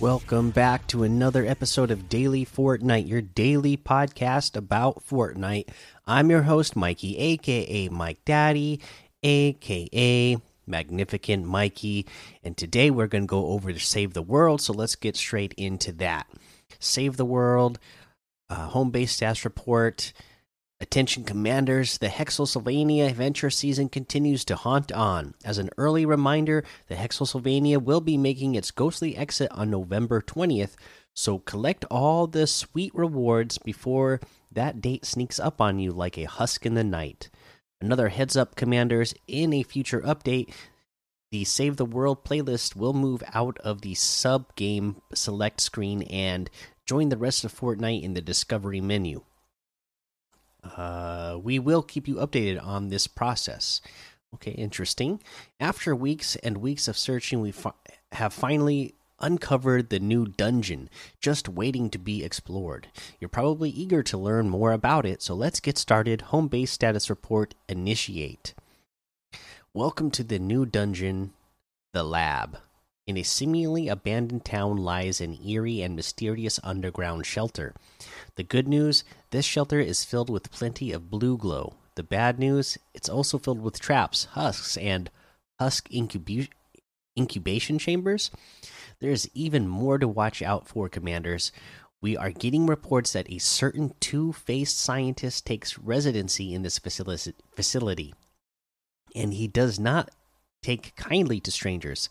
Welcome back to another episode of Daily Fortnite, your daily podcast about Fortnite. I'm your host, Mikey, aka Mike Daddy, aka Magnificent Mikey, and today we're going to go over to Save the World, so let's get straight into that. Save the World, uh, home base stats report. Attention commanders, the Hexsylvania adventure season continues to haunt on. As an early reminder, the Hexsylvania will be making its ghostly exit on November 20th, so collect all the sweet rewards before that date sneaks up on you like a husk in the night. Another heads up, commanders, in a future update, the Save the World playlist will move out of the sub game select screen and join the rest of Fortnite in the discovery menu. Uh, we will keep you updated on this process. Okay, interesting. After weeks and weeks of searching, we fi have finally uncovered the new dungeon, just waiting to be explored. You're probably eager to learn more about it, so let's get started. Home base status report initiate. Welcome to the new dungeon, the lab. In a seemingly abandoned town lies an eerie and mysterious underground shelter. The good news this shelter is filled with plenty of blue glow. The bad news it's also filled with traps, husks, and husk incubu incubation chambers. There's even more to watch out for, commanders. We are getting reports that a certain two faced scientist takes residency in this facility, and he does not take kindly to strangers.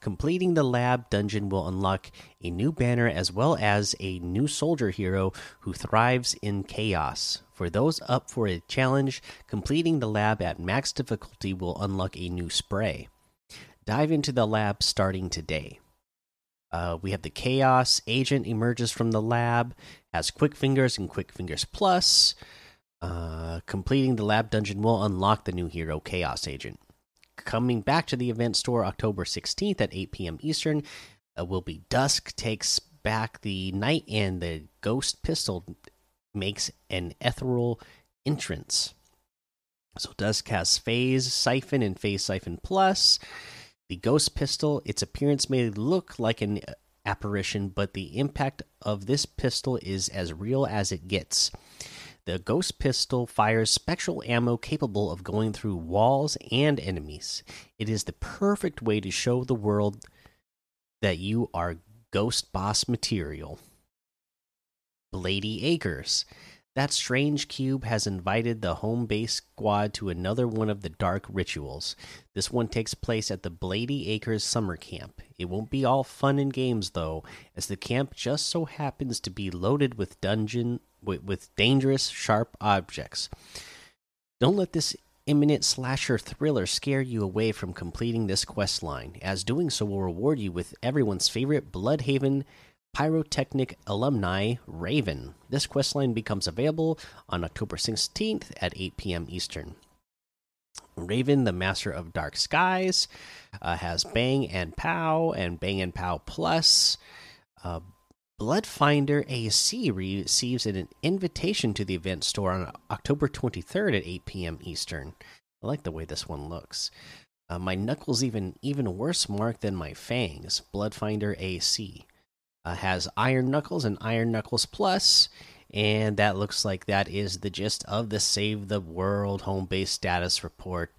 Completing the lab dungeon will unlock a new banner as well as a new soldier hero who thrives in chaos. For those up for a challenge, completing the lab at max difficulty will unlock a new spray. Dive into the lab starting today. Uh, we have the Chaos Agent emerges from the lab, has Quick Fingers and Quick Fingers Plus. Uh, completing the lab dungeon will unlock the new hero, Chaos Agent coming back to the event store October 16th at 8 p.m. Eastern uh, will be Dusk takes back the night and the ghost pistol makes an ethereal entrance. So Dusk has Phase Siphon and Phase Siphon Plus. The ghost pistol, its appearance may look like an apparition, but the impact of this pistol is as real as it gets. The Ghost Pistol fires spectral ammo capable of going through walls and enemies. It is the perfect way to show the world that you are Ghost Boss material. Blady Acres. That strange cube has invited the home base squad to another one of the dark rituals. This one takes place at the Blady Acres summer camp. It won't be all fun and games though, as the camp just so happens to be loaded with dungeon with, with dangerous, sharp objects. Don't let this imminent slasher thriller scare you away from completing this quest line, as doing so will reward you with everyone's favorite Bloodhaven pyrotechnic alumni, Raven. This quest line becomes available on October 16th at 8 p.m. Eastern. Raven, the master of dark skies, uh, has Bang and Pow and Bang and Pow Plus. Uh, Bloodfinder AC receives an invitation to the event store on October 23rd at 8 p.m. Eastern. I like the way this one looks. Uh, my knuckles even even worse mark than my fangs. Bloodfinder AC uh, has Iron Knuckles and Iron Knuckles Plus, and that looks like that is the gist of the Save the World home base status report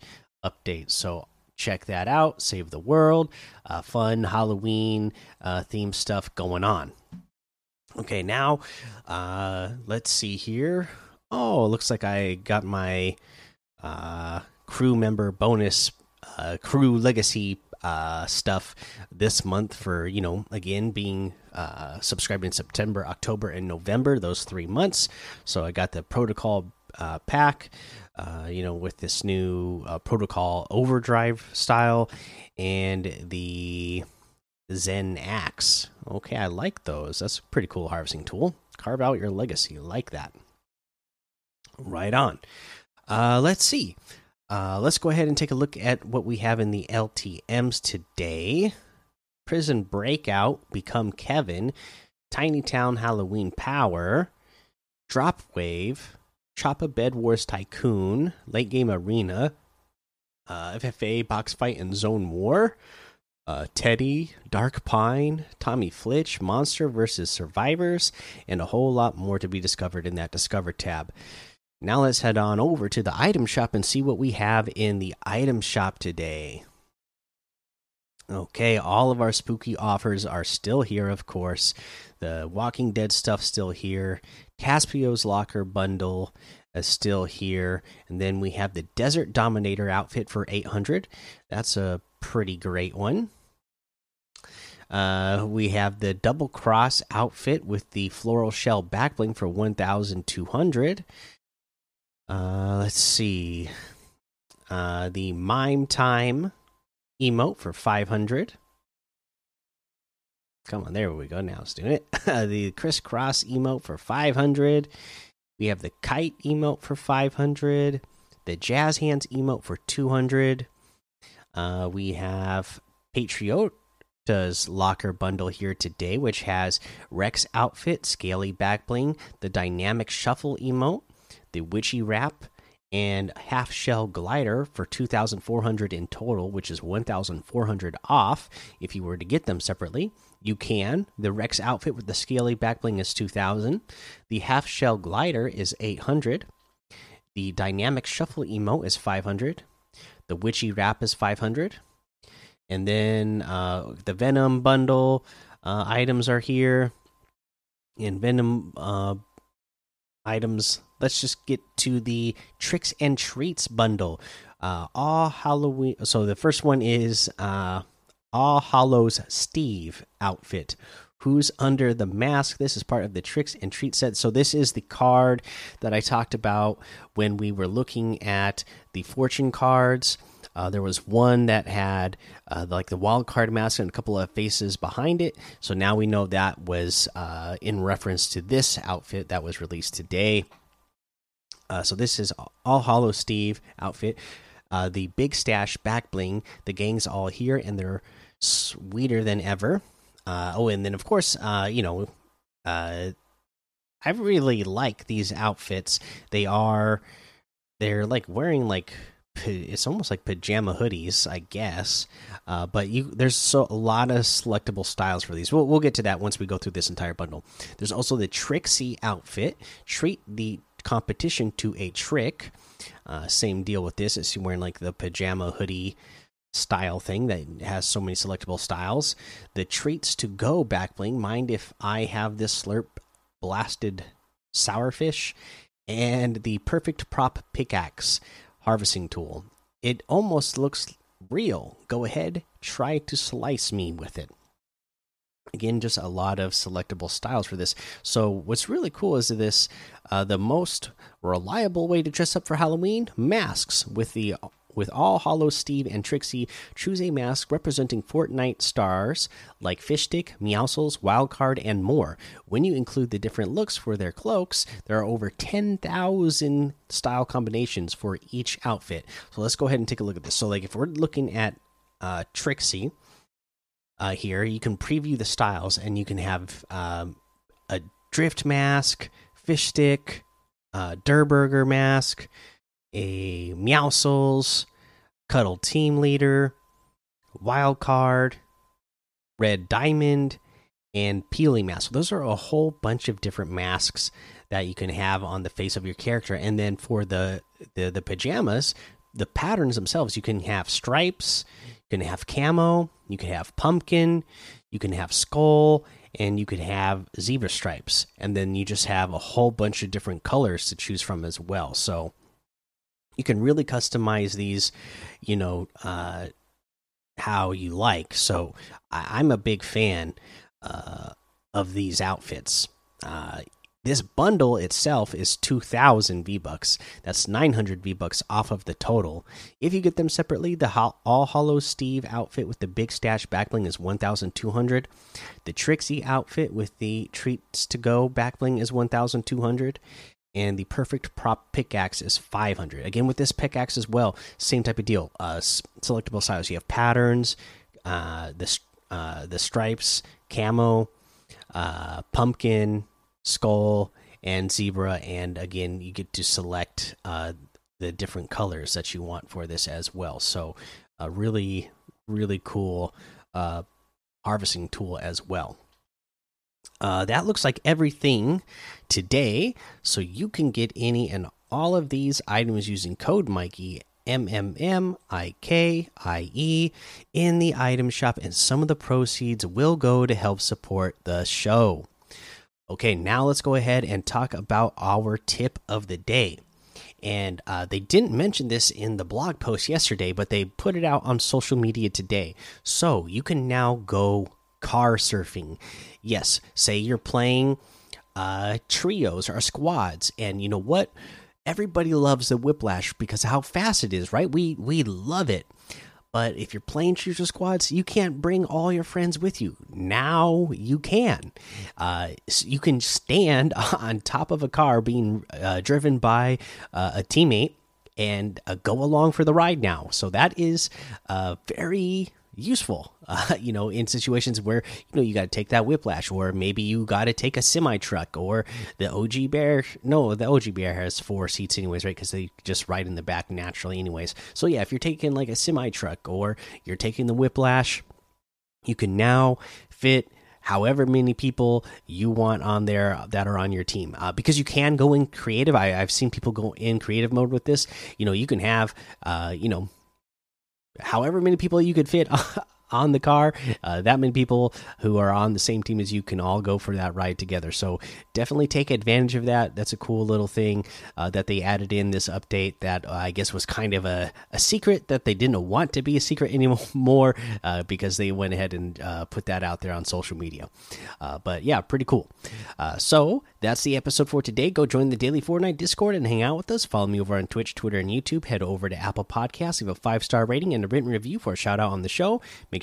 update. So check that out. Save the World, uh, fun Halloween uh, theme stuff going on. Okay, now uh, let's see here. Oh, looks like I got my uh, crew member bonus, uh, crew legacy uh, stuff this month for you know again being uh, subscribed in September, October, and November, those three months. So I got the protocol uh, pack, uh, you know, with this new uh, protocol overdrive style and the Zen Axe. Okay, I like those. That's a pretty cool harvesting tool. Carve out your legacy. Like that. Right on. Uh, let's see. Uh, let's go ahead and take a look at what we have in the LTMs today. Prison Breakout, Become Kevin, Tiny Town Halloween Power, Drop Wave, Choppa Bed Wars Tycoon, Late Game Arena, uh, FFA Box Fight and Zone War, uh, Teddy, Dark Pine, Tommy Flitch, Monster versus Survivors, and a whole lot more to be discovered in that Discover tab. Now let's head on over to the item shop and see what we have in the item shop today. Okay, all of our spooky offers are still here, of course. The Walking Dead stuff still here. Caspio's Locker bundle is still here, and then we have the Desert Dominator outfit for 800. That's a pretty great one. Uh, we have the Double Cross outfit with the Floral Shell backbling for 1,200. Uh, let's see. Uh, the Mime Time emote for 500. Come on, there we go. Now it's doing it. the crisscross emote for 500. We have the kite emote for 500. The jazz hands emote for 200. Uh, we have Patriota's locker bundle here today, which has Rex outfit, scaly back bling, the dynamic shuffle emote, the witchy wrap, and half shell glider for 2400 in total which is 1400 off if you were to get them separately. You can. The rex outfit with the scaly backbling is 2000 the half shell glider is 800 the dynamic shuffle emote is 500 the witchy wrap is 500 and then uh, the venom bundle uh, items are here and venom uh, items let's just get to the tricks and treats bundle. Uh, all Halloween. So the first one is uh, All Hallows Steve outfit. Who's under the mask? This is part of the tricks and treat set. So this is the card that I talked about when we were looking at the fortune cards. Uh, there was one that had uh, like the wild card mask and a couple of faces behind it. So now we know that was uh, in reference to this outfit that was released today. Uh, so this is All Hollow Steve outfit. Uh, the big stash back bling. The gang's all here and they're sweeter than ever. Uh, oh, and then of course, uh, you know, uh, I really like these outfits. They are, they're like wearing like it's almost like pajama hoodies, I guess. Uh, but you, there's so a lot of selectable styles for these. We'll we'll get to that once we go through this entire bundle. There's also the Trixie outfit. Treat the competition to a trick. Uh, same deal with this. It's wearing like the pajama hoodie style thing that has so many selectable styles. The treats to go back bling. Mind if I have this slurp blasted sourfish and the perfect prop pickaxe harvesting tool. It almost looks real. Go ahead, try to slice me with it again just a lot of selectable styles for this so what's really cool is this uh, the most reliable way to dress up for halloween masks with the with all hollow steve and trixie choose a mask representing fortnite stars like fishstick meowscles wildcard and more when you include the different looks for their cloaks there are over 10000 style combinations for each outfit so let's go ahead and take a look at this so like if we're looking at uh, trixie uh, here. You can preview the styles, and you can have um, a drift mask, fish stick, uh, Durburger mask, a Meowscles, Cuddle Team Leader, Wild Card, Red Diamond, and Peely Mask. So those are a whole bunch of different masks that you can have on the face of your character. And then for the the, the pajamas, the patterns themselves, you can have stripes, you can have camo, you can have pumpkin, you can have skull, and you could have zebra stripes. And then you just have a whole bunch of different colors to choose from as well. So you can really customize these, you know, uh, how you like. So I am a big fan uh, of these outfits. Uh, this bundle itself is 2000 V-bucks. That's 900 V-bucks off of the total. If you get them separately, the All Hollow Steve outfit with the big stash backbling is 1200. The Trixie outfit with the treats to go backbling is 1200 and the perfect prop pickaxe is 500 again with this pickaxe as well same type of deal. Uh selectable styles you have patterns uh the uh the stripes camo uh pumpkin skull and zebra. And again you get to select uh, the different colors that you want for this as well. So a really really cool uh, harvesting tool as well. Uh, that looks like everything today. So you can get any and all of these items using code Mikey M M M I K I E in the item shop, and some of the proceeds will go to help support the show. Okay, now let's go ahead and talk about our tip of the day. And uh, they didn't mention this in the blog post yesterday, but they put it out on social media today. So you can now go car surfing. Yes, say you're playing uh, trios or squads, and you know what? Everybody loves the whiplash because how fast it is, right? We we love it. But if you're playing trios or squads, you can't bring all your friends with you. Now you can. Uh, you can stand on top of a car being uh, driven by uh, a teammate and uh, go along for the ride now. So that is uh, very useful uh, you know in situations where you know you got to take that whiplash or maybe you got to take a semi truck or the og bear no the og bear has four seats anyways right? Because they just ride in the back naturally anyways. So yeah if you're taking like a semi truck or you're taking the whiplash you can now fit however many people you want on there that are on your team uh, because you can go in creative. I, have seen people go in creative mode with this. You know you can have uh, you know however many people you could fit on the car. Uh, that many people who are on the same team as you can all go for that ride together. So definitely take advantage of that. That's a cool little thing uh, that they added in this update that uh, I guess was kind of a, a secret that they didn't want to be a secret anymore uh, because they went ahead and uh, put that out there on social media. But yeah, pretty cool. so that's the episode for today. Go join the Daily Fortnite Discord and hang out with us. Follow me over on Twitch, Twitter, and YouTube. Head over to Apple Podcasts, leave a five star rating and a written review for a shout out on the show. Make